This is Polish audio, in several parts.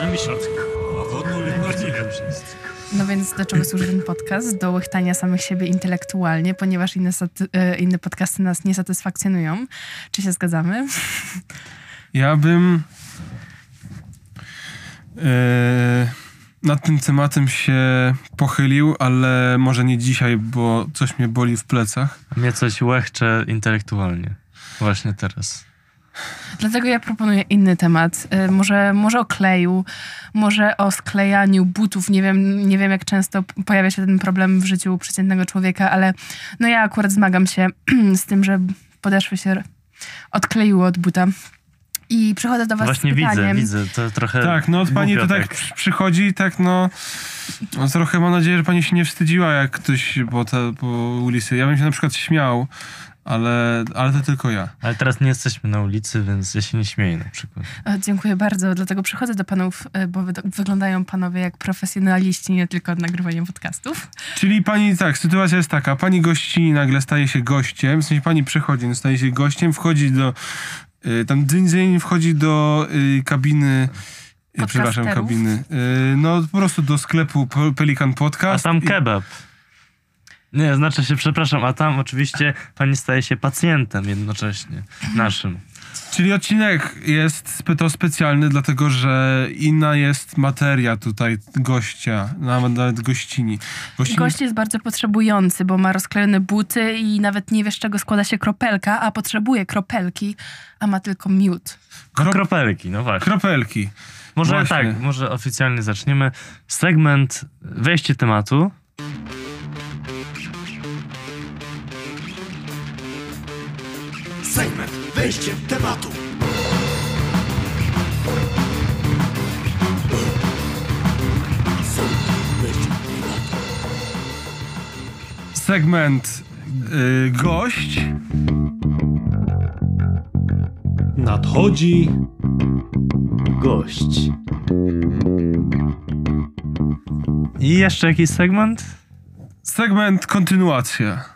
Wymyślał. No więc do czego służy ten podcast? Do łychtania samych siebie intelektualnie, ponieważ inne, e, inne podcasty nas nie satysfakcjonują. Czy się zgadzamy? Ja bym e, nad tym tematem się pochylił, ale może nie dzisiaj, bo coś mnie boli w plecach. Mnie coś łechcze intelektualnie. Właśnie teraz. Dlatego ja proponuję inny temat. E, Może, może o kleju, może o sklejaniu butów. Nie wiem, nie wiem, jak często pojawia się ten problem w życiu przeciętnego człowieka, ale no ja akurat zmagam się z tym, że podeszwy się odkleiły od buta. I przychodzę do was Właśnie z widzę, pytaniem. widzę. To trochę Tak, no od pani to tak przy- przychodzi, tak no, no trochę mam nadzieję, że pani się nie wstydziła, jak ktoś po, te, po ulicy. Ja bym się na przykład śmiał, ale, ale to tylko ja. Ale teraz nie jesteśmy na ulicy, więc ja się nie śmieję na przykład. O, dziękuję bardzo, dlatego przychodzę do panów, e, bo wy, wyglądają panowie jak profesjonaliści, nie tylko od nagrywania podcastów. Czyli pani, tak, sytuacja jest taka, pani gości nagle staje się gościem, w sensie pani przychodzi, no, staje się gościem, wchodzi do, tam dzyń, dzyń, wchodzi do y, kabiny, y, przepraszam, kabiny, y, no po prostu do sklepu Pe- Pelikan A Podcast. tam i- kebab. Nie, znaczy się, przepraszam, a tam oczywiście pani staje się pacjentem jednocześnie. Naszym. Czyli odcinek jest to specjalny, dlatego że inna jest materia tutaj gościa, nawet, nawet gościni. gościni Gość jest bardzo potrzebujący, bo ma rozklejone buty i nawet nie wie, z czego składa się kropelka, a potrzebuje kropelki, a ma tylko miód. Krop- Kropelki, no właśnie. kropelki. Może właśnie. tak, może oficjalnie zaczniemy. Segment wejście tematu. Segment Wejście w tematu. Segment y, gość. Nadchodzi gość. I jeszcze jakiś segment? Segment kontynuacja.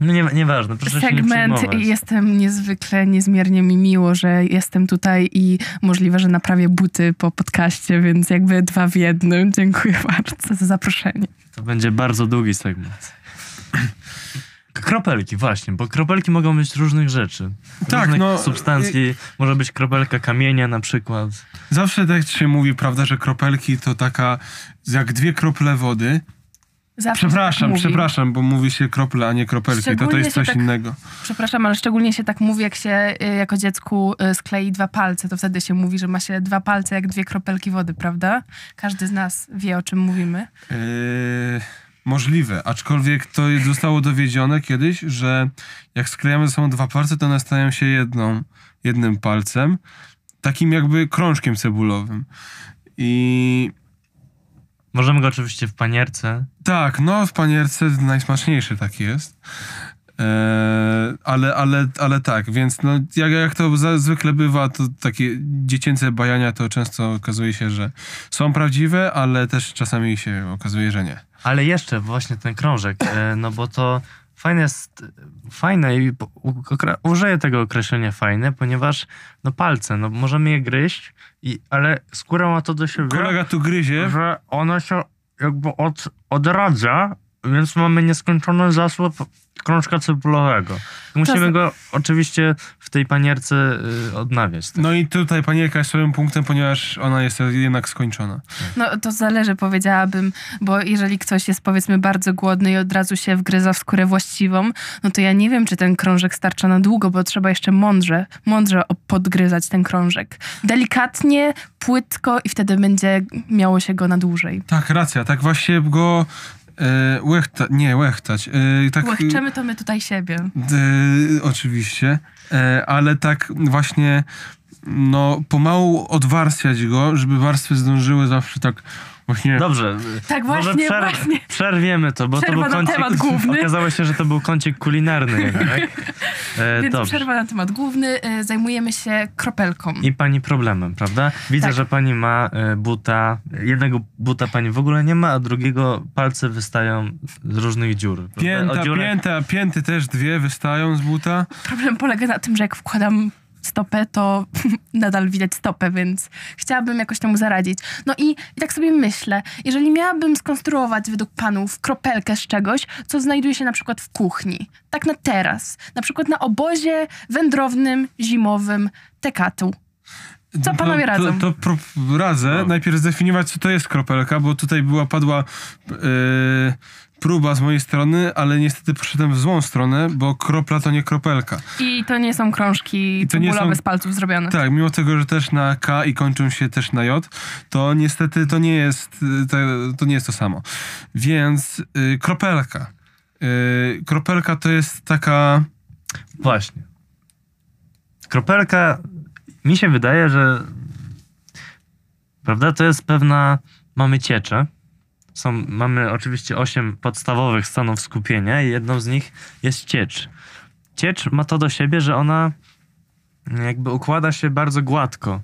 No nie, nieważne, proszę się nie Segment przejmować. i jestem niezwykle, niezmiernie mi miło, że jestem tutaj i możliwe, że naprawię buty po podcaście, więc jakby dwa w jednym. Dziękuję bardzo za zaproszenie. To będzie bardzo długi segment. Kropelki, właśnie, bo kropelki mogą być różnych rzeczy. Tak, różnych no, substancji. Może być kropelka kamienia na przykład. Zawsze tak się mówi, prawda, że kropelki to taka jak dwie krople wody. Zawsze Przepraszam, tak przepraszam, bo mówi się krople, a nie kropelki. To to jest coś tak- innego. Przepraszam, ale szczególnie się tak mówi, jak się y, jako dziecku y, sklei dwa palce, to wtedy się mówi, że ma się dwa palce jak dwie kropelki wody, prawda? Każdy z nas wie, o czym mówimy. Yy, możliwe, aczkolwiek to zostało dowiedzione kiedyś, że jak sklejamy ze sobą dwa palce, to one stają się jedną, jednym palcem, takim jakby krążkiem cebulowym. I Możemy go oczywiście w panierce. tak, no w panierce najsmaczniejszy taki jest. Eee, ale, ale, ale tak, więc no, jak, jak to za- zwykle bywa, to takie dziecięce bajania to często okazuje się, że są prawdziwe, ale też czasami się okazuje, że nie. Ale jeszcze właśnie ten krążek, e, no bo to fajne jest, fajne i użyję tego określenia fajne, ponieważ no palce, no możemy je gryźć, i, ale skóra ma to do siebie, Kolega tu gryzie, że ona się jakby od, odradza, więc mamy nieskończony zasób krążka cebulowego. Musimy za- go oczywiście w tej panierce y, odnawiać. No i tutaj panierka jest swoim punktem, ponieważ ona jest jednak skończona. No to zależy, powiedziałabym, bo jeżeli ktoś jest powiedzmy bardzo głodny i od razu się wgryza w skórę właściwą, no to ja nie wiem, czy ten krążek starcza na długo, bo trzeba jeszcze mądrze, mądrze podgryzać ten krążek. Delikatnie, płytko i wtedy będzie miało się go na dłużej. Tak, racja, tak właśnie go e, łechta, nie, łechtać. E, tak, Łechczemy to my tutaj siebie. e, oczywiście, e, ale tak właśnie no pomału odwarstwiać go, żeby warstwy zdążyły zawsze tak Właśnie Dobrze. Tak Może właśnie, przerw- właśnie. Przerwiemy to, bo to Przerwa był na kącik... temat główny. Okazało się, że to był kącik kulinarny jednak. E, Więc dobrze. przerwa na temat główny. E, Zajmujemy się kropelką. I pani problemem, prawda? Widzę, Tak. że pani ma e, buta. Jednego buta pani w ogóle nie ma, a drugiego palce wystają z różnych dziur. pięta, dziurę- pięta, pięty też dwie wystają z buta. Problem polega na tym, że jak wkładam stopę, to nadal widać stopę, więc chciałabym jakoś temu zaradzić. No i, i tak sobie myślę, jeżeli miałabym skonstruować według panów kropelkę z czegoś, co znajduje się na przykład w kuchni, tak na teraz, na przykład na obozie wędrownym, zimowym Tekatu. Co panowie to, radzą? To, to radzę. No. Najpierw zdefiniować, co to jest kropelka, bo tutaj była, padła yy, próba z mojej strony, ale niestety poszedłem w złą stronę, bo kropla to nie kropelka. I to nie są krążki I to nie cebulowe są- z palców zrobione. Tak, mimo tego, że też na K i kończą się też na J, to niestety to nie jest, y, to, to, nie jest to samo. Więc y, kropelka. Y, kropelka to jest taka... Właśnie. Kropelka, mi się wydaje, że prawda, to jest pewna, mamy cieczę. Są, mamy oczywiście osiem podstawowych stanów skupienia i jedną z nich jest ciecz. Ciecz ma to do siebie, że ona jakby układa się bardzo gładko.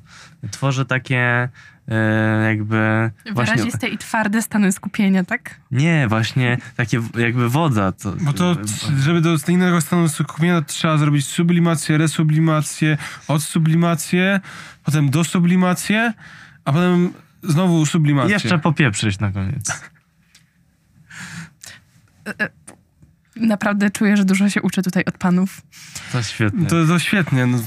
Tworzy takie e, jakby właśnie... Wyraziste i twarde stany skupienia, tak? Nie, właśnie takie jakby woda. To, Bo to, żeby do innego stanu skupienia trzeba zrobić sublimację, resublimację, odsublimację, potem dosublimację, a potem znowu I sublimację. jeszcze popieprzyć na koniec. Naprawdę czuję, że dużo się uczę tutaj od panów. To świetnie. To, to świetnie. No,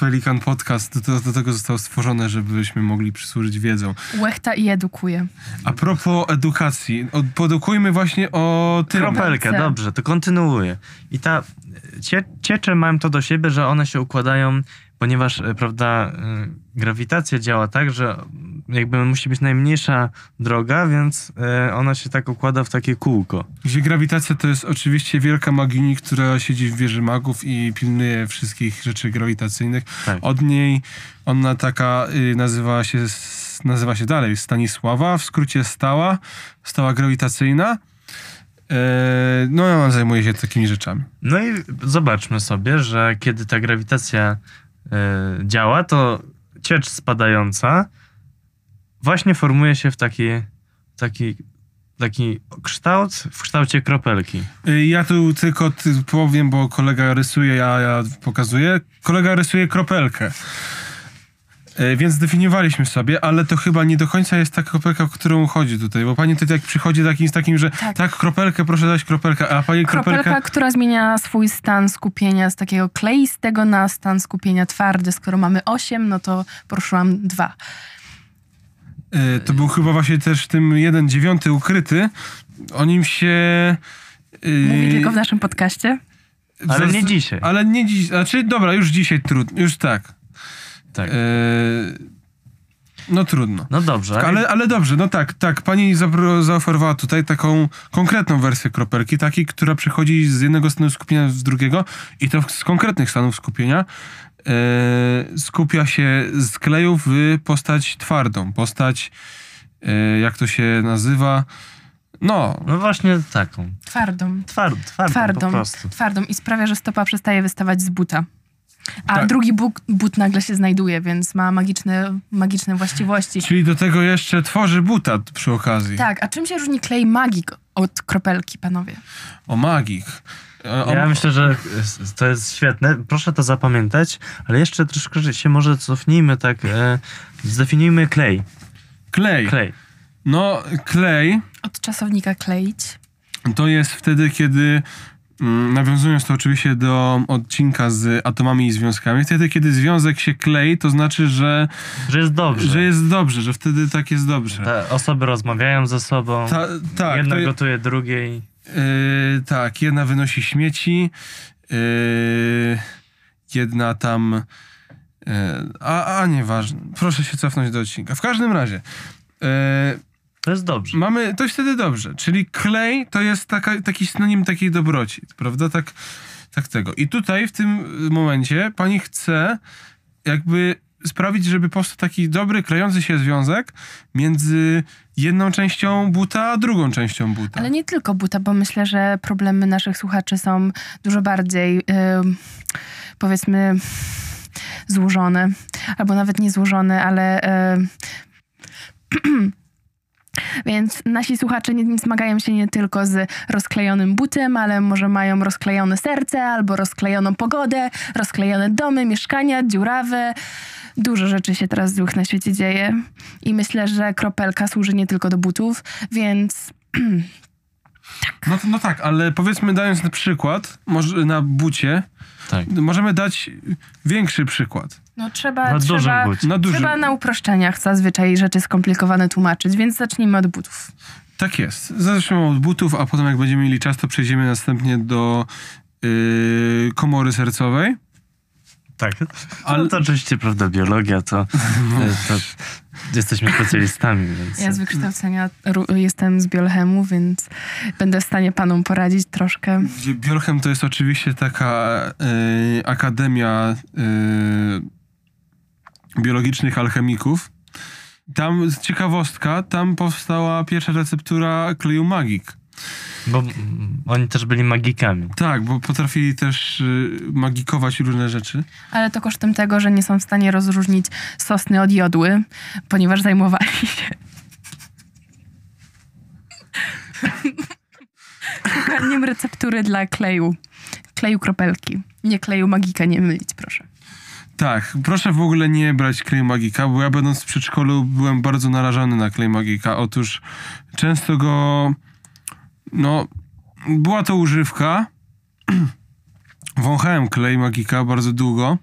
Pelikan Podcast do, do, tego został stworzone, żebyśmy mogli przysłużyć wiedzą. Łechta i edukuje. A propos edukacji, od, podukujmy właśnie o tym. Kropelkę, dobrze, to kontynuuję. I ta cie, ciecze mają to do siebie, że one się układają, ponieważ, e, prawda, e, grawitacja działa tak, że jakby musi być najmniejsza droga, więc e, ona się tak układa w takie kółko. Gdzie grawitacja to jest oczywiście wielka magini, która siedzi w wieży magów i pilnuje wszystkich rzeczy grawitacyjnych. Tak. Od niej ona taka y, nazywa się nazywa się dalej Stanisława, w skrócie stała, stała grawitacyjna. No i ona zajmuje się takimi rzeczami. No i zobaczmy sobie, że kiedy ta grawitacja działa, to ciecz spadająca właśnie formuje się w taki, taki, taki kształt w kształcie kropelki. Y, Ja tu tylko ty powiem, bo kolega rysuje, ja, ja pokazuję. Kolega rysuje kropelkę. Y, Więc zdefiniowaliśmy sobie, ale to chyba nie do końca jest ta kropelka, o którą chodzi tutaj, bo pani tutaj jak przychodzi takim, z takim, że tak. Tak. kropelkę, proszę dać kropelkę, a pani Kropelka, kropelka... która zmienia swój stan skupienia z takiego kleistego na stan skupienia twardy. Skoro mamy 8, no to poruszyłam 2. Y, To był chyba właśnie też tym jeden dziewiąty ukryty. O nim się... y, Mówi tylko w naszym podcaście. Ale nie dzisiaj. Ale nie dziś, znaczy dobra, już dzisiaj trudno, już tak. Tak. Y, No trudno. No dobrze. Ale, ale dobrze, no tak, tak. Pani zaoferowała tutaj taką konkretną wersję kropelki, takiej, która przechodzi z jednego stanu skupienia z drugiego i to z konkretnych stanów skupienia e, skupia się z kleju w postać twardą, postać, e, jak to się nazywa, no, No właśnie taką. Twardą. Tward, twardą, Twardą, po prostu. twardą i sprawia, że stopa przestaje wystawać z buta. A Tak. drugi but, but nagle się znajduje, więc ma magiczne, magiczne właściwości. czyli do tego jeszcze tworzy buta przy okazji. Tak, a czym się różni klej magik od kropelki, panowie? O magik. E, O, Ja myślę, że to jest świetne. Proszę to zapamiętać, ale jeszcze troszkę się może cofnijmy tak. E, zdefiniujmy klej. klej. Klej. No, klej Od czasownika kleić. To jest wtedy, kiedy nawiązując to oczywiście do odcinka z atomami i związkami, wtedy, kiedy związek się klei, to znaczy, że, Że jest dobrze. że jest dobrze, że wtedy tak jest dobrze. Te osoby rozmawiają ze sobą. Ta, tak, Jedna to, je- gotuje drugiej. yy, tak, jedna wynosi śmieci, yy, jedna tam. Yy, a, a nieważne. Proszę się cofnąć do odcinka. W każdym razie. Yy, To jest dobrze. Mamy, to jest wtedy dobrze. Czyli klej to jest taka, taki synonim takiej dobroci, prawda? Tak, tak tego. I tutaj w tym momencie pani chce jakby sprawić, żeby powstał taki dobry, klejący się związek między jedną częścią buta, a drugą częścią buta. Ale nie tylko buta, bo myślę, że problemy naszych słuchaczy są dużo bardziej, ym, powiedzmy, złożone. Albo nawet nie złożone, ale... ym, Więc nasi słuchacze nie, nie zmagają się nie tylko z rozklejonym butem, ale może mają rozklejone serce, albo rozklejoną pogodę, rozklejone domy, mieszkania, dziurawe. Dużo rzeczy się teraz złych na świecie dzieje. I myślę, że kropelka służy nie tylko do butów, więc No, no tak, ale powiedzmy dając na przykład, może na bucie, Tak. możemy dać większy przykład. no trzeba, Na trzeba. Na trzeba na uproszczeniach zazwyczaj rzeczy skomplikowane tłumaczyć, więc zacznijmy od butów. Tak jest. Zacznijmy od butów, a potem jak będziemy mieli czas, to przejdziemy następnie do yy, komory sercowej. Tak. Ale- Ale to oczywiście, prawda, biologia to, to jesteśmy specjalistami, więc... Ja z wykształcenia jestem z biochemu, więc będę w stanie panom poradzić troszkę. Biolchem to jest oczywiście taka yy, akademia yy, biologicznych alchemików. Tam ciekawostka, tam powstała pierwsza receptura kleju magik. Bo oni też byli magikami. Tak, bo potrafili też yy, magikować różne rzeczy. Ale to kosztem tego, że nie są w stanie rozróżnić sosny od jodły, ponieważ zajmowali się szukaniem receptury dla kleju. Kleju kropelki. Nie kleju magika, nie mylić, proszę. Tak, proszę w ogóle nie brać klej magika, bo ja będąc w przedszkolu byłem bardzo narażony na klej magika. Otóż często go, no, była to używka. Wąchałem klej magika bardzo długo,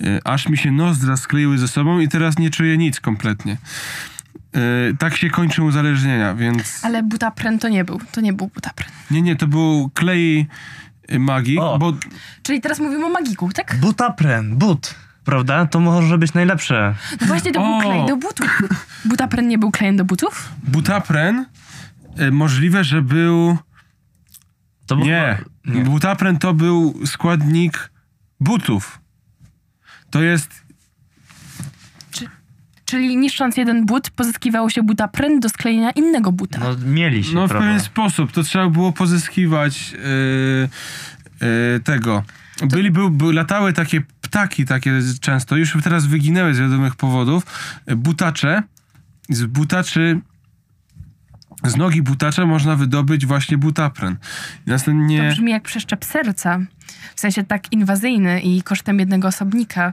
y, aż mi się nozdra skleiły ze sobą i teraz nie czuję nic kompletnie. Y, Tak się kończą uzależnienia, więc... Ale butapren to nie był. To nie był butapren. Nie, nie, to był klej y, magik, O. bo Czyli teraz mówimy o magiku, tak? Butapren, but, prawda? To może być najlepsze. No właśnie to był O! klej do butów. Butapren nie był klejem do butów? butapren możliwe, że był... To był- Nie. nie. Butapren to był składnik butów. To jest. Czyli niszcząc jeden but, pozyskiwało się butapren do sklejenia innego buta. No mieli się, No w pewien sposób. To trzeba było pozyskiwać yy, yy, tego. Byli, był, był, latały takie ptaki, takie często, już teraz wyginęły z wiadomych powodów. Butacze. Z butaczy. Z nogi butacza można wydobyć właśnie butapren. Następnie. To brzmi jak przeszczep serca. W sensie tak inwazyjny i kosztem jednego osobnika.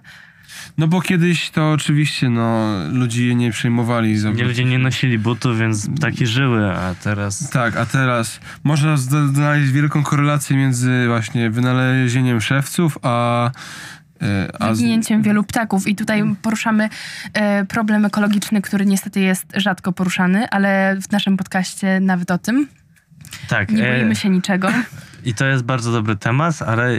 No bo kiedyś to oczywiście, no, ludzie je nie przejmowali. za Nie, ludzie nie nosili butów, więc ptaki żyły, a teraz... Tak, a teraz można znaleźć wielką korelację między właśnie wynalezieniem szewców, a... a wielu ptaków. I tutaj poruszamy e, problem ekologiczny, który niestety jest rzadko poruszany, ale w naszym podcaście nawet o tym. Tak, Nie e, boimy się niczego. i to jest bardzo dobry temat, ale,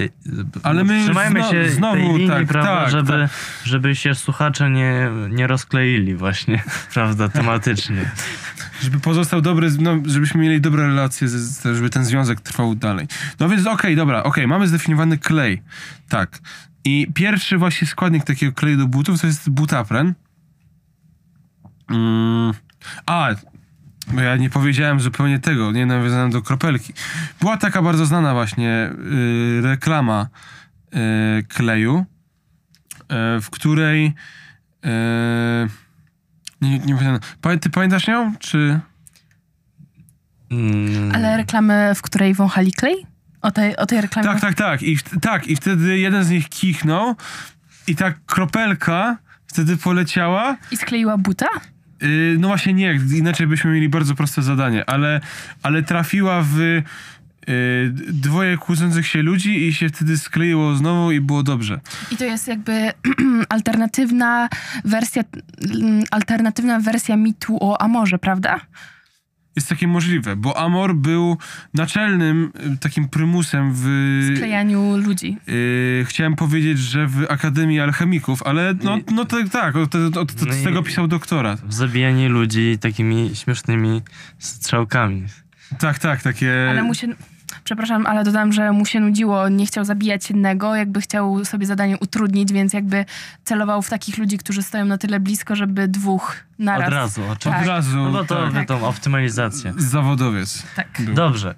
Ale my trzymajmy zno- się znowu, tej linii, tak, prawda, tak, żeby, żeby się słuchacze nie, nie rozkleili właśnie, prawda, tematycznie. żeby pozostał dobry, no, żebyśmy mieli dobre relacje, żeby ten związek trwał dalej. No więc okej, dobra, okej, mamy zdefiniowany klej. Tak. I pierwszy właśnie składnik takiego kleju do butów to jest butapren. Mm. A, bo ja nie powiedziałem zupełnie tego, nie nawiązałem do kropelki. Była taka bardzo znana właśnie y, reklama y, kleju, y, w której y, nie, nie pamiętam. Pamię- Ty pamiętasz ją, czy... Mm, Ale reklamy, w której wąchali klej? O tej, o tej reklamie? Tak, tak, tak. I, tak. I wtedy jeden z nich kichnął i ta kropelka wtedy poleciała. I skleiła buta? Yy, no właśnie nie, inaczej byśmy mieli bardzo proste zadanie, ale, ale trafiła w yy, dwoje kłócących się ludzi i się wtedy skleiło znowu i było dobrze. I to jest jakby alternatywna wersja, mm, alternatywna wersja mitu o Amorze, prawda? Jest takie możliwe, bo Amor był naczelnym y, takim prymusem w... Sklejaniu ludzi. Yy, chciałem powiedzieć, że w Akademii Alchemików, ale no, no tak, tak, od, od, od, No z tego pisał doktorat. w zabijanie ludzi takimi śmiesznymi strzałkami. Tak, tak, takie... Ale mu się, Przepraszam, ale dodam, że mu się nudziło, nie chciał zabijać jednego, jakby chciał sobie zadanie utrudnić, więc jakby celował w takich ludzi, którzy stoją na tyle blisko, żeby dwóch naraz. Od razu, oczywiście. Od razu. No bo to tak. tą optymalizację. Zawodowiec. Tak. był. Dobrze.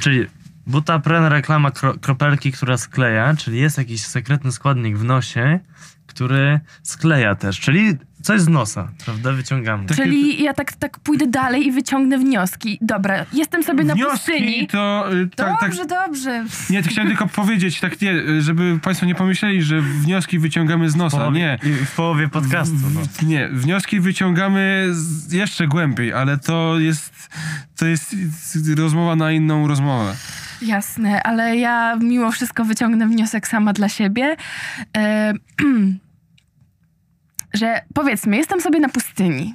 Czyli Butapren reklama kro, kropelki, która skleja, czyli jest jakiś sekretny składnik w nosie, który skleja też, czyli coś z nosa, prawda? Wyciągamy. Czyli ja tak, tak pójdę dalej i wyciągnę wnioski. Dobra, jestem sobie na Wnioski pustyni. to... y, Tak, tak, Dobrze, dobrze. nie, to chciałem tylko powiedzieć, tak nie, żeby państwo nie pomyśleli, że wnioski wyciągamy z nosa. Nie. I w połowie podcastu. No. W- Nie, wnioski wyciągamy z, jeszcze głębiej, ale to jest, to jest rozmowa na inną rozmowę. Jasne, ale ja mimo wszystko wyciągnę wniosek sama dla siebie, e, że powiedzmy, jestem sobie na pustyni,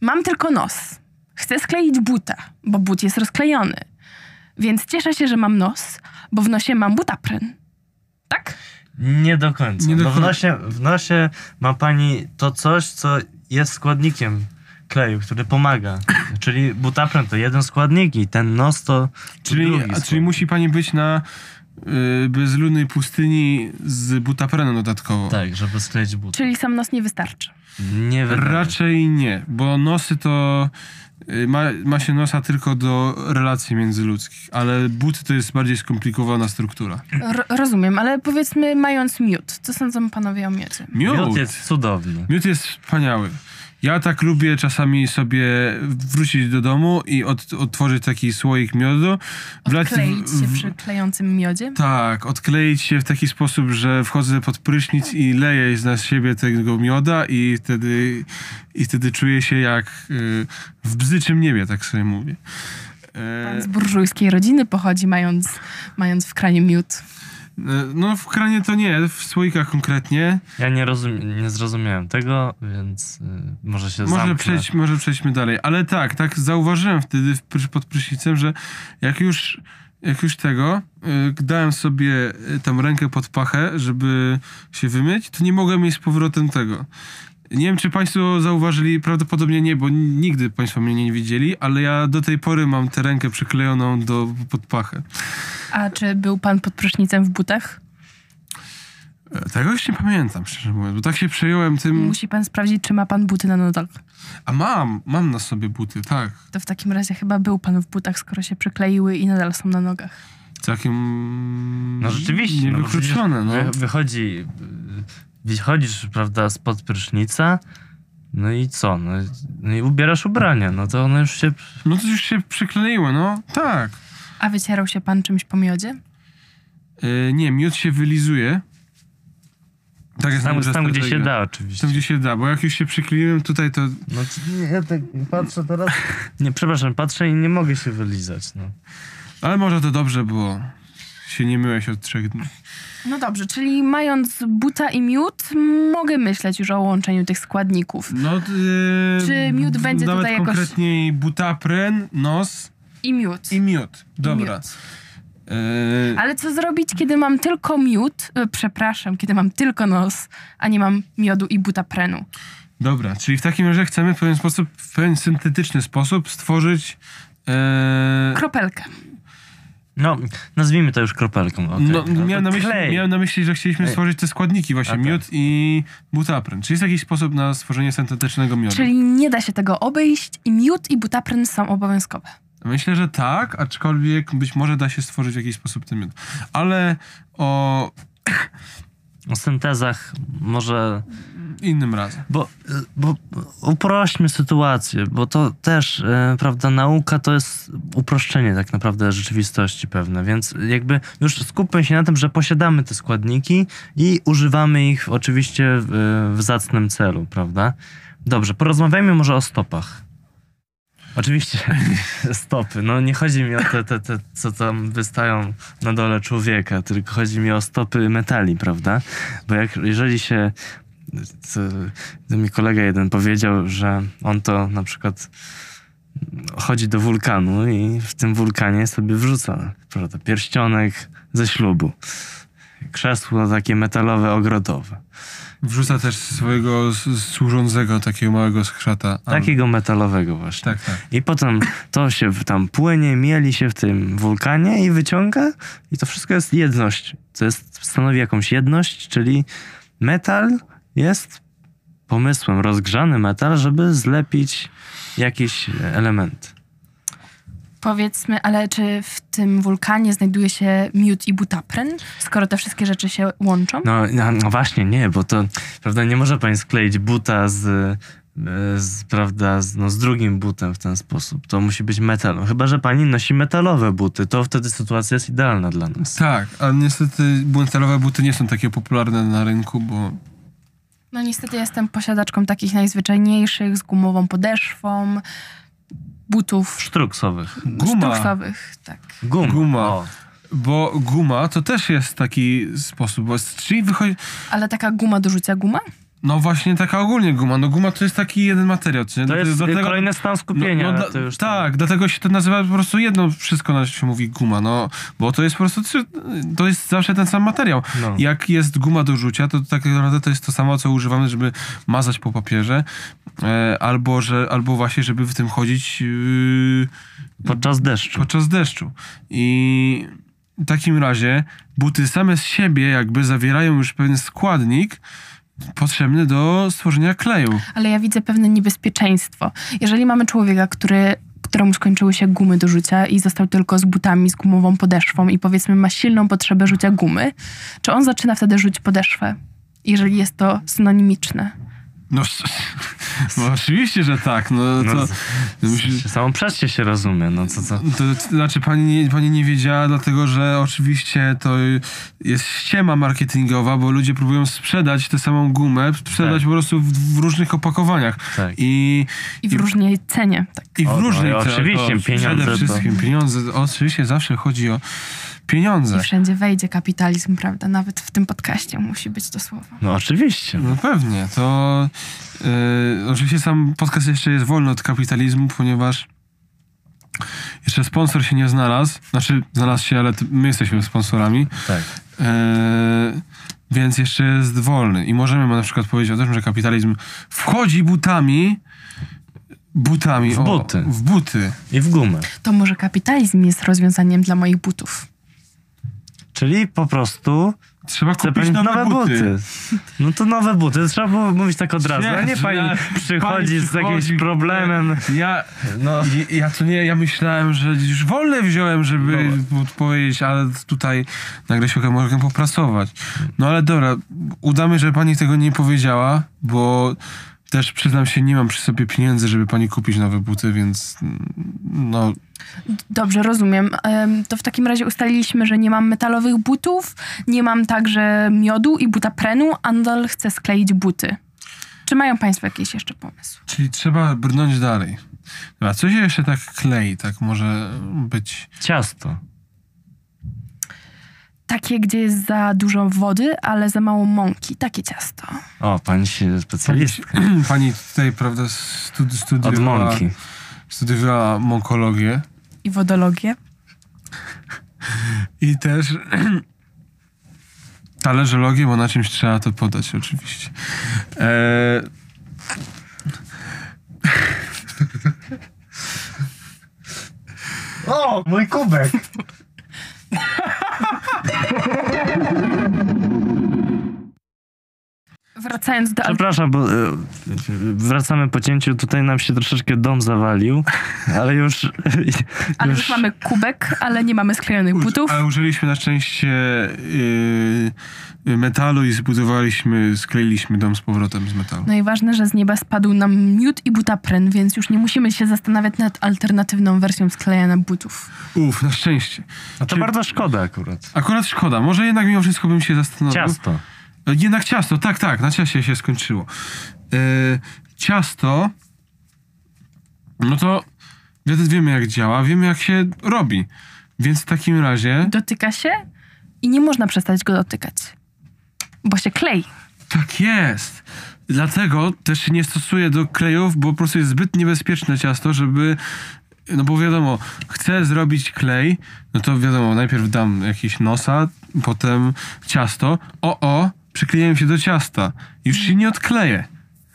mam tylko nos, chcę skleić buta, bo but jest rozklejony, więc cieszę się, że mam nos, bo w nosie mam butapren. Tak? Nie do końca. Nie do bo w końca. nosie, w nosie ma pani to coś, co jest składnikiem kleju, który pomaga. Czyli butapren to jeden składnik i ten nos to, to Czyli, drugi a, czyli musi pani być na y, bezludnej pustyni z butaprenem dodatkowo. Tak, żeby skleić but. Czyli sam nos nie wystarczy. Nie wydaje. Raczej nie, bo nosy to y, ma, ma się nosa tylko do relacji międzyludzkich, ale buty to jest bardziej skomplikowana struktura. R- rozumiem, ale powiedzmy mając miód, co sądzą panowie o miodzie? Miód, Miód jest cudowny. miód jest wspaniały. Ja tak lubię czasami sobie wrócić do domu i od, odtworzyć taki słoik miodu. wlać w- Odkleić się w- przy klejącym miodzie? Tak, odkleić się w taki sposób, że wchodzę pod prysznic i leję na siebie tego mioda i wtedy, i wtedy czuję się jak y, w bzyczym niebie, tak sobie mówię. E, Pan z burżujskiej rodziny pochodzi, mając, mając w kranie miód. E, no w kranie to nie, w słoikach konkretnie. Ja nie, rozum, nie zrozumiałem tego, więc y, może się Może, zamknę. przejdź, może przejdźmy dalej. Ale tak, tak zauważyłem wtedy pod prysznicem, że jak już, jak już tego, y, dałem sobie y, tam rękę pod pachę, żeby się wymyć, to nie mogłem mieć z powrotem tego. Nie wiem, czy Państwo zauważyli, prawdopodobnie nie, bo nigdy Państwo mnie nie widzieli, ale ja do tej pory mam tę rękę przyklejoną do pod pachę. A czy był pan pod prysznicem w butach? E, Tego już nie pamiętam, szczerze mówiąc, bo tak się przejąłem tym. Musi pan sprawdzić, czy ma pan buty na nogach. A mam, mam na sobie buty, tak. To w takim razie chyba był pan w butach, skoro się przykleiły i nadal są na nogach. Całkiem. No rzeczywiście. no Niewykluczone, no. wy- Wychodzi, wychodzisz, prawda, spod prysznica, no i co? No, i- no i ubierasz ubrania, no to one już się... No to już się przykleiło, no. Tak. A wycierał się pan czymś po miodzie? E, nie, miód się wylizuje. Tak jest Tam, tam gdzie się da oczywiście. Tam, gdzie się da, bo jak już się przykleiłem tutaj, to... No to nie, ja tak patrzę teraz... Nie, przepraszam, patrzę i nie mogę się wylizać, no. Ale może to dobrze, bo się nie myłeś od trzech dni. No dobrze, czyli mając buta i miód, mogę myśleć już o łączeniu tych składników. No, e, Czy miód będzie nawet tutaj jakoś- konkretniej butapren, nos I miód. i miód. I Dobra. miód. E, Ale co zrobić, kiedy mam tylko miód, e, przepraszam, kiedy mam tylko nos, a nie mam miodu i butaprenu? Dobra, czyli w takim razie chcemy w pewien sposób, w pewien syntetyczny sposób stworzyć... E, Kropelkę. No, nazwijmy to już kropelką. okej. no, No miałem, na myśli, miałem na myśli, że chcieliśmy Ej. stworzyć te składniki, właśnie A tak. miód i butapren. Czy jest jakiś sposób na stworzenie syntetycznego miodu? Czyli nie da się tego obejść i miód i butapren są obowiązkowe. Myślę, że tak, aczkolwiek być może da się stworzyć w jakiś sposób ten miód. Ale o O syntezach może... innym razem. Bo, bo uprośćmy sytuację, bo to też, e, prawda, nauka to jest uproszczenie tak naprawdę rzeczywistości pewne, więc jakby już skupmy się na tym, że posiadamy te składniki i używamy ich oczywiście w, w zacnym celu, prawda? Dobrze, porozmawiajmy może o stopach. Oczywiście stopy. No nie chodzi mi o te, te, te, co tam wystają na dole człowieka, tylko chodzi mi o stopy metali, prawda? Bo jak, jeżeli się co, to mi kolega jeden powiedział, że on to na przykład chodzi do wulkanu i w tym wulkanie sobie wrzuca prawda, pierścionek ze ślubu. krzesło takie metalowe, ogrodowe. Wrzuca też swojego służącego takiego małego skrzata. Takiego metalowego właśnie. Tak, tak. I potem to się tam płynie, mieli się w tym wulkanie i wyciąga i to wszystko jest jedność. To jest, stanowi jakąś jedność, czyli metal jest pomysłem, rozgrzany metal, żeby zlepić jakieś element. Powiedzmy, ale czy w tym wulkanie znajduje się miód i butapren, skoro te wszystkie rzeczy się łączą? No, no, no właśnie, nie, bo to, prawda, nie może pani skleić buta z, z prawda, z, no, z drugim butem w ten sposób. To musi być metal. No, chyba, że pani nosi metalowe buty, to wtedy sytuacja jest idealna dla nas. Tak, ale niestety metalowe buty nie są takie popularne na rynku, bo No niestety jestem posiadaczką takich najzwyczajniejszych, z gumową podeszwą, butów Sztruksowych. guma, sztuksowych, tak. Guma. Guma. O. bo guma to też jest taki sposób, bo czyli wychodzi, Ale taka guma do rzucia guma? No właśnie taka ogólnie guma, no guma to jest taki jeden materiał, co nie? To jest Dlatego- kolejny stan skupienia. No, no, tam- tak, dlatego się to nazywa po prostu jedno, wszystko na się mówi guma, no, bo to jest po prostu, to jest zawsze ten sam materiał. No. Jak jest guma do rzucia, to tak naprawdę to jest to samo, co używamy, żeby mazać po papierze, e, albo, że, albo właśnie, żeby w tym chodzić yy, Podczas deszczu. podczas deszczu. I w takim razie buty same z siebie jakby zawierają już pewien składnik potrzebny do stworzenia kleju. Ale ja widzę pewne niebezpieczeństwo. Jeżeli mamy człowieka, który, któremu skończyły się gumy do rzucia i został tylko z butami, z gumową podeszwą i powiedzmy ma silną potrzebę rzucia gumy, czy on zaczyna wtedy rzuć podeszwę? Jeżeli jest to synonimiczne. No, no oczywiście, że tak. No, No, to, z- musisz- Samą się rozumie, no co co. to, to znaczy pani nie, pani nie wiedziała, dlatego że oczywiście to jest ściema marketingowa, bo ludzie próbują sprzedać tę samą gumę, sprzedać Tak. po prostu w, w różnych opakowaniach. Tak. I, I w I- różnej cenie. Tak. i w O, no różnych i oczywiście, to pieniądze Przede to- wszystkim pieniądze. Oczywiście zawsze chodzi o pieniądze. I wszędzie wejdzie kapitalizm, prawda? Nawet w tym podcaście musi być to słowo. No oczywiście. No pewnie, to yy, oczywiście sam podcast jeszcze jest wolny od kapitalizmu, ponieważ jeszcze sponsor się nie znalazł, znaczy znalazł się, ale my jesteśmy sponsorami, Tak. yy, więc jeszcze jest wolny i możemy na przykład powiedzieć o tym, że kapitalizm wchodzi butami, butami, W o, buty. w buty. I w gumę. To może kapitalizm jest rozwiązaniem dla moich butów. Czyli po prostu Trzeba kupić nowe, nowe buty. buty. No to nowe buty. Trzeba było mówić tak od razu. Nie, a nie pani ja- przychodzi z jakimś problemem. Ja, No. I- Ja to nie, ja myślałem, że już wolne wziąłem, żeby odpowiedzieć, ale tutaj nagle się mogę popracować. No ale dobra, udamy, że pani tego nie powiedziała, bo też przyznam się, nie mam przy sobie pieniędzy, żeby pani kupić nowe buty, więc mm, no Dobrze, rozumiem. Em, To w takim razie ustaliliśmy, że nie mam metalowych butów, nie mam także miodu i butaprenu, a nadal chcę skleić buty. Czy mają Państwo jakiś jeszcze pomysł? Czyli trzeba brnąć dalej. Dobra, co się jeszcze tak klei, tak może być... Ciasto. Takie, gdzie jest za dużo wody, ale za mało mąki. Takie ciasto. O, pani się specjalistka. Pani tutaj, prawda, studi- Od studiowała, mąki. studiowała mąkologię. I wodologię. I też talerzologię, bo na czymś trzeba to podać oczywiście. E... O, mój kubek. Wracając do... Przepraszam, bo e, wracamy po cięciu. Tutaj nam się troszeczkę dom zawalił, ale już... Ale już mamy kubek, ale nie mamy sklejonych butów. Ale użyliśmy na szczęście yy, metalu i zbudowaliśmy, skleiliśmy dom z powrotem z metalu. No i ważne, że z nieba spadł nam miód i butapren, więc już nie musimy się zastanawiać nad alternatywną wersją sklejania butów. Uf, na szczęście. A to Czy- bardzo szkoda akurat. Akurat szkoda. Może jednak mimo wszystko bym się zastanowił. Ciasto. Jednak ciasto, tak, tak, na ciaście się skończyło. E, ciasto, no to wiemy jak działa, wiemy jak się robi. Więc w takim razie, Dotyka się i nie można przestać go dotykać, bo się klei. tak jest. Dlatego też się nie stosuję do klejów, bo po prostu jest zbyt niebezpieczne ciasto, żeby no bo wiadomo, chcę zrobić klej, no to wiadomo, najpierw dam jakieś nosa, potem ciasto. O, o, przykleiłem się do ciasta. Już się nie odkleję.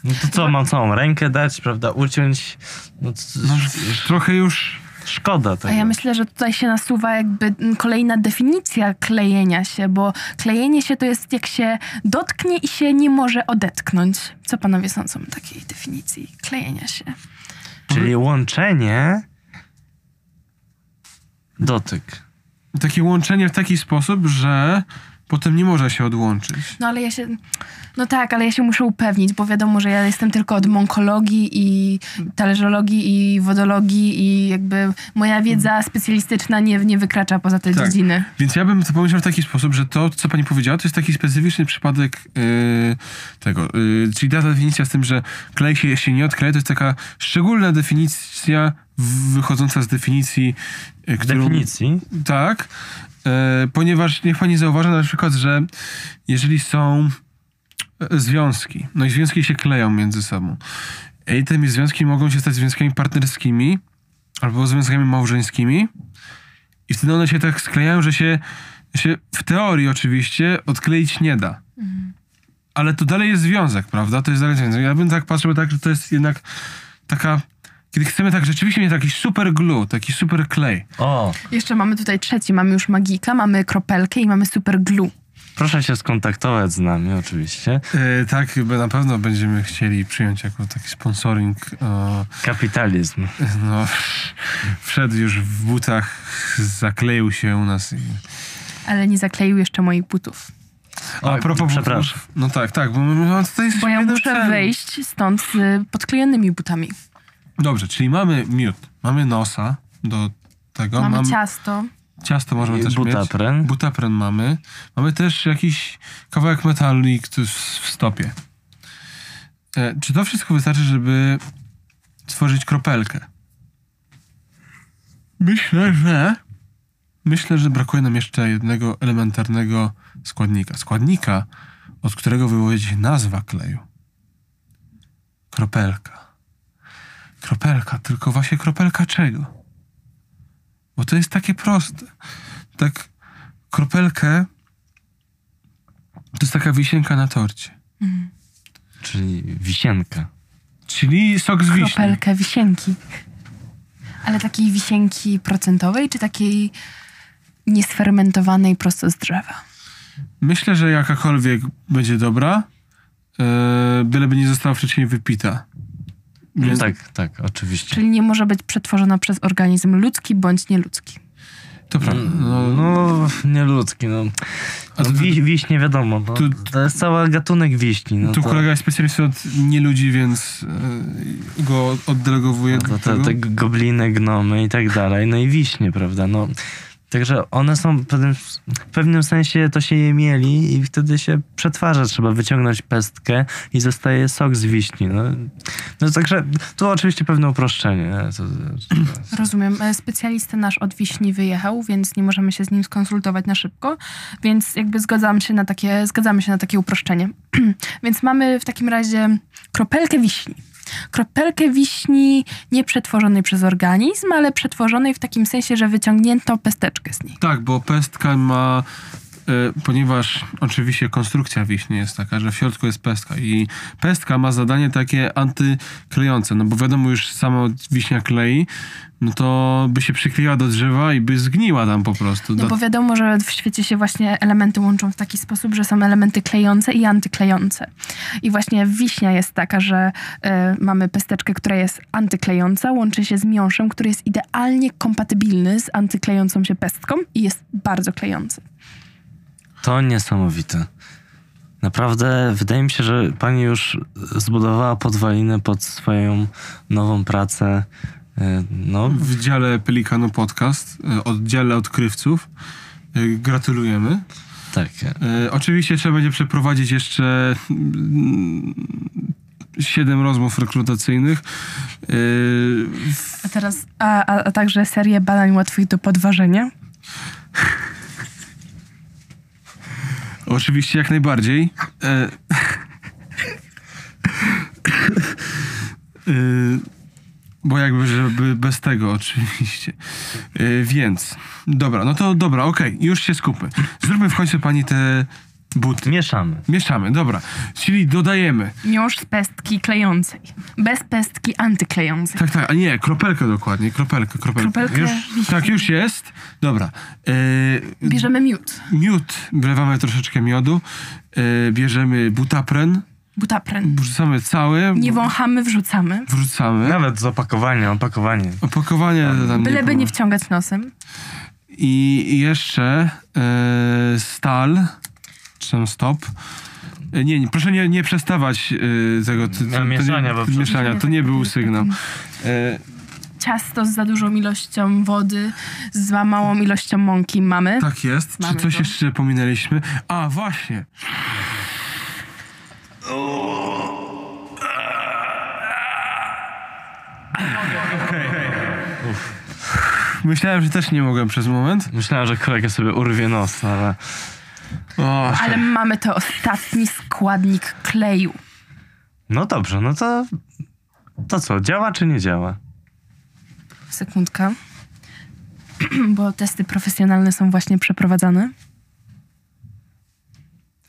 No to co, mam całą rękę dać, prawda, uciąć? No, to, No, trochę już... szkoda A tego. ja myślę, że tutaj się nasuwa jakby kolejna definicja klejenia się, bo klejenie się to jest jak się dotknie i się nie może odetknąć. Co panowie sądzą o takiej definicji klejenia się? Czyli łączenie, dotyk. Takie łączenie w taki sposób, że potem nie może się odłączyć. No ale ja się. No tak, ale ja się muszę upewnić, bo wiadomo, że ja jestem tylko od monkologii i talerzologii i wodologii i jakby moja wiedza specjalistyczna nie, nie wykracza poza te Tak. dziedziny. Więc ja bym to pomyślał w taki sposób, że to, co pani powiedziała, to jest taki specyficzny przypadek yy, tego. Yy, czyli ta definicja z tym, że klej się, się nie odkleja, to jest taka szczególna definicja wychodząca z definicji, yy, którą... Definicji. Tak, e, ponieważ niech pani zauważy na przykład, że jeżeli są e, związki, no i związki się kleją między sobą. I te związki mogą się stać związkami partnerskimi albo związkami małżeńskimi i wtedy one się tak sklejają, że się, się w teorii oczywiście odkleić nie da. Ale to dalej jest związek, prawda? To jest dalej związek. Ja bym tak patrzył tak, że to jest jednak taka... Kiedy chcemy tak rzeczywiście mieć taki super glue, taki super klej, O, Jeszcze mamy tutaj trzeci, mamy już magika, mamy kropelkę i mamy super glue. proszę się skontaktować z nami oczywiście. E, tak, na pewno będziemy chcieli przyjąć jako taki sponsoring. E, Kapitalizm. no, wszedł już w butach, zakleił się u nas. I... Ale nie zakleił jeszcze moich butów. A, Oj, propos przepraszam. butów, No tak, tak, bo tutaj Bo ja muszę wyjść stąd z podklejonymi butami. Dobrze, czyli mamy miód, mamy nosa do tego. Mamy mam- ciasto. Ciasto możemy I też butapren. mieć. Butapren mamy. Mamy też jakiś kawałek metalu i który w w stopie. E, czy to wszystko wystarczy, żeby stworzyć kropelkę? Myślę, że myślę, że brakuje nam jeszcze jednego elementarnego składnika. Składnika, od którego wywodzi się nazwa kleju. Kropelka. Kropelka, tylko właśnie kropelka czego? Bo to jest takie proste. Tak, kropelkę to jest taka wisienka na torcie. Czyli wisienka. Czyli sok z wiśni. Kropelkę wisienki. Ale takiej wisienki procentowej, czy takiej niesfermentowanej prosto z drzewa? Myślę, że jakakolwiek będzie dobra, e, byleby nie została wcześniej wypita. Więc Tak, tak, oczywiście. Czyli nie może być przetworzona przez organizm ludzki bądź nieludzki. To prawda. No, No, nieludzki, no. No wi, wiśnie wiadomo, no, tu- to jest cały gatunek wiśni. No tu to, kolega jest specjalistą od nieludzi, więc e, go oddelegowuję no to do te, tego. te gobliny, gnomy i tak dalej, no i wiśnie, prawda, no. Także one są w pewnym, w pewnym sensie to się je mieli i wtedy się przetwarza. Trzeba wyciągnąć pestkę i zostaje sok z wiśni. No, no także to oczywiście pewne uproszczenie. nie? To, to, Rozumiem. E, Specjalista nasz od wiśni wyjechał, więc nie możemy się z nim skonsultować na szybko, więc jakby zgadzam się na takie, zgadzamy się na takie uproszczenie. więc mamy w takim razie kropelkę wiśni. Kropelkę wiśni nie przetworzonej przez organizm, ale przetworzonej w takim sensie, że wyciągnięto pesteczkę z niej. Tak, bo pestka ma, ponieważ oczywiście konstrukcja wiśni jest taka, że w środku jest pestka i pestka ma zadanie takie antyklejące, no bo wiadomo już sama wiśnia klei, no to by się przykleiła do drzewa i by zgniła tam po prostu. No bo wiadomo, że w świecie się właśnie elementy łączą w taki sposób, że są elementy klejące i antyklejące. I właśnie wiśnia jest taka, że y, mamy pesteczkę, która jest antyklejąca, łączy się z miąższem, który jest idealnie kompatybilny z antyklejącą się pestką i jest bardzo klejący. To niesamowite. Naprawdę wydaje mi się, że pani już zbudowała podwaliny pod swoją nową pracę. E, No, w dziale Pelikanu Podcast, e, oddziale odkrywców. E, Gratulujemy. tak. Oczywiście trzeba będzie przeprowadzić jeszcze mm, siedem rozmów rekrutacyjnych. A teraz, a, a, a także serię badań łatwych do podważenia. Oczywiście jak najbardziej. E, e, bo jakby, żeby bez tego oczywiście. Yy, więc, dobra, no to dobra, okej, już się skupmy. Zróbmy w końcu pani te buty. Mieszamy. Mieszamy, dobra. Czyli dodajemy. Już z pestki klejącej. Bez pestki antyklejącej. Tak, tak, a nie, kropelkę dokładnie, kropelkę, kropelkę. Kropelkę Już? wisi. Tak, już jest. Dobra. Yy, Bierzemy miód. miód, wlewamy troszeczkę miodu. Yy, bierzemy butapren, Butapren. wrzucamy cały. Nie wąchamy, wrzucamy. Wrzucamy. Nawet z opakowania, opakowanie. Opakowanie tam Byleby nie było. wciągać nosem. I jeszcze e, stal, stop. E, Nie, nie, proszę nie, nie przestawać e, tego ty, No, mieszania, bo nie, mieszania. To nie był sygnał. E, Ciasto z za dużą ilością wody, z za małą ilością mąki mamy. tak jest. Mamy czy coś to. jeszcze pominęliśmy? A, właśnie. Myślałem, że też nie mogłem przez moment. Myślałem, że kolega sobie urwie nos, ale... O, Ale mamy to ostatni składnik kleju. No dobrze, no to... To co, działa czy nie działa? Sekundka. Bo testy profesjonalne są właśnie przeprowadzane.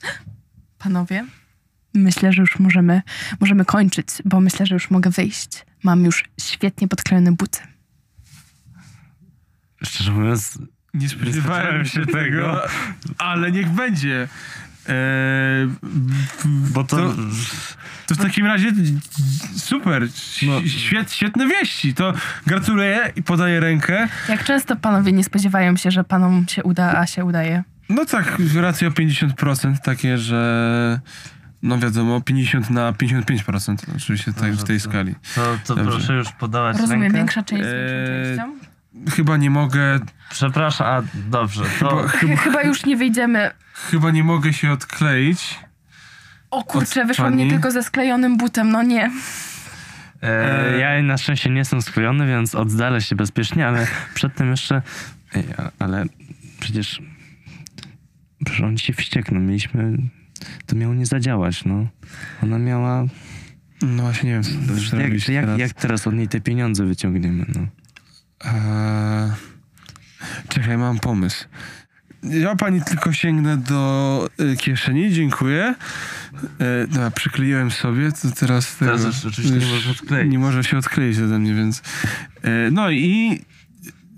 Panowie, myślę, że już możemy, możemy kończyć, bo myślę, że już mogę wyjść. Mam już świetnie podklejone buty. Szczerze mówiąc, Nie spodziewałem się tego, ale niech będzie. Eee, bo to... To- to w takim razie super, No. Świet, świetne wieści. To gratuluję i podaję rękę. Jak często panowie nie spodziewają się, że panom się uda, a się udaje? No tak, rację o 50% takie, że no wiadomo, 50 na 55% oczywiście tak w tej skali. To, to proszę już podawać Rozumiem, rękę. większa część z większą częścią? Chyba nie mogę, Przepraszam, a dobrze, to... chyba, chyba, Chyba już nie wyjdziemy. chyba nie mogę się odkleić. O kurczę, Od wyszło mnie tylko ze sklejonym butem, no nie. E, ja na szczęście nie jestem sklejony, więc oddalę się bezpiecznie, ale przedtem jeszcze... Ej, ale przecież... Przecież oni się wściekną. Mieliśmy... To miało nie zadziałać, no. Ona miała... No właśnie nie wiem, co Jak, zrobić jak, teraz. jak teraz od niej te pieniądze wyciągniemy, no? Eee, czekaj, mam pomysł. Ja pani tylko sięgnę do y, kieszeni, dziękuję. E, dobra, przykleiłem sobie, to teraz... Teraz tego- już oczywiście nie można odkleić. Nie może się odkleić ode mnie, więc... E, no i...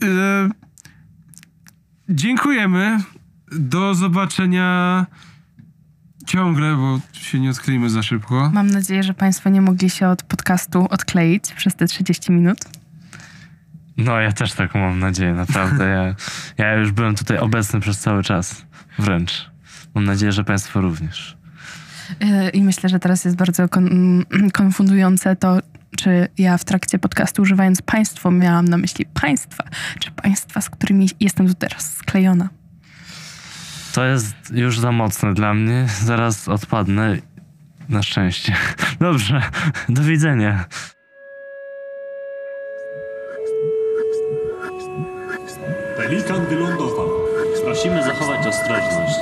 E, dziękujemy. Do zobaczenia ciągle, bo się nie odkleimy za szybko. Mam nadzieję, że Państwo nie mogli się od podcastu odkleić przez te 30 minut. No, ja też taką mam nadzieję, naprawdę. Ja, ja już byłem tutaj obecny przez cały czas. Wręcz. Mam nadzieję, że Państwo również. Yy, I myślę, że teraz jest bardzo kon- mm, konfundujące to, czy ja w trakcie podcastu używając państwo miałam na myśli państwa, czy państwa, z którymi jestem tu teraz sklejona. To jest już za mocne dla mnie. Zaraz odpadnę. Na szczęście. Dobrze. Do widzenia. Pelikan wylądował. Prosimy zachować ostrożność.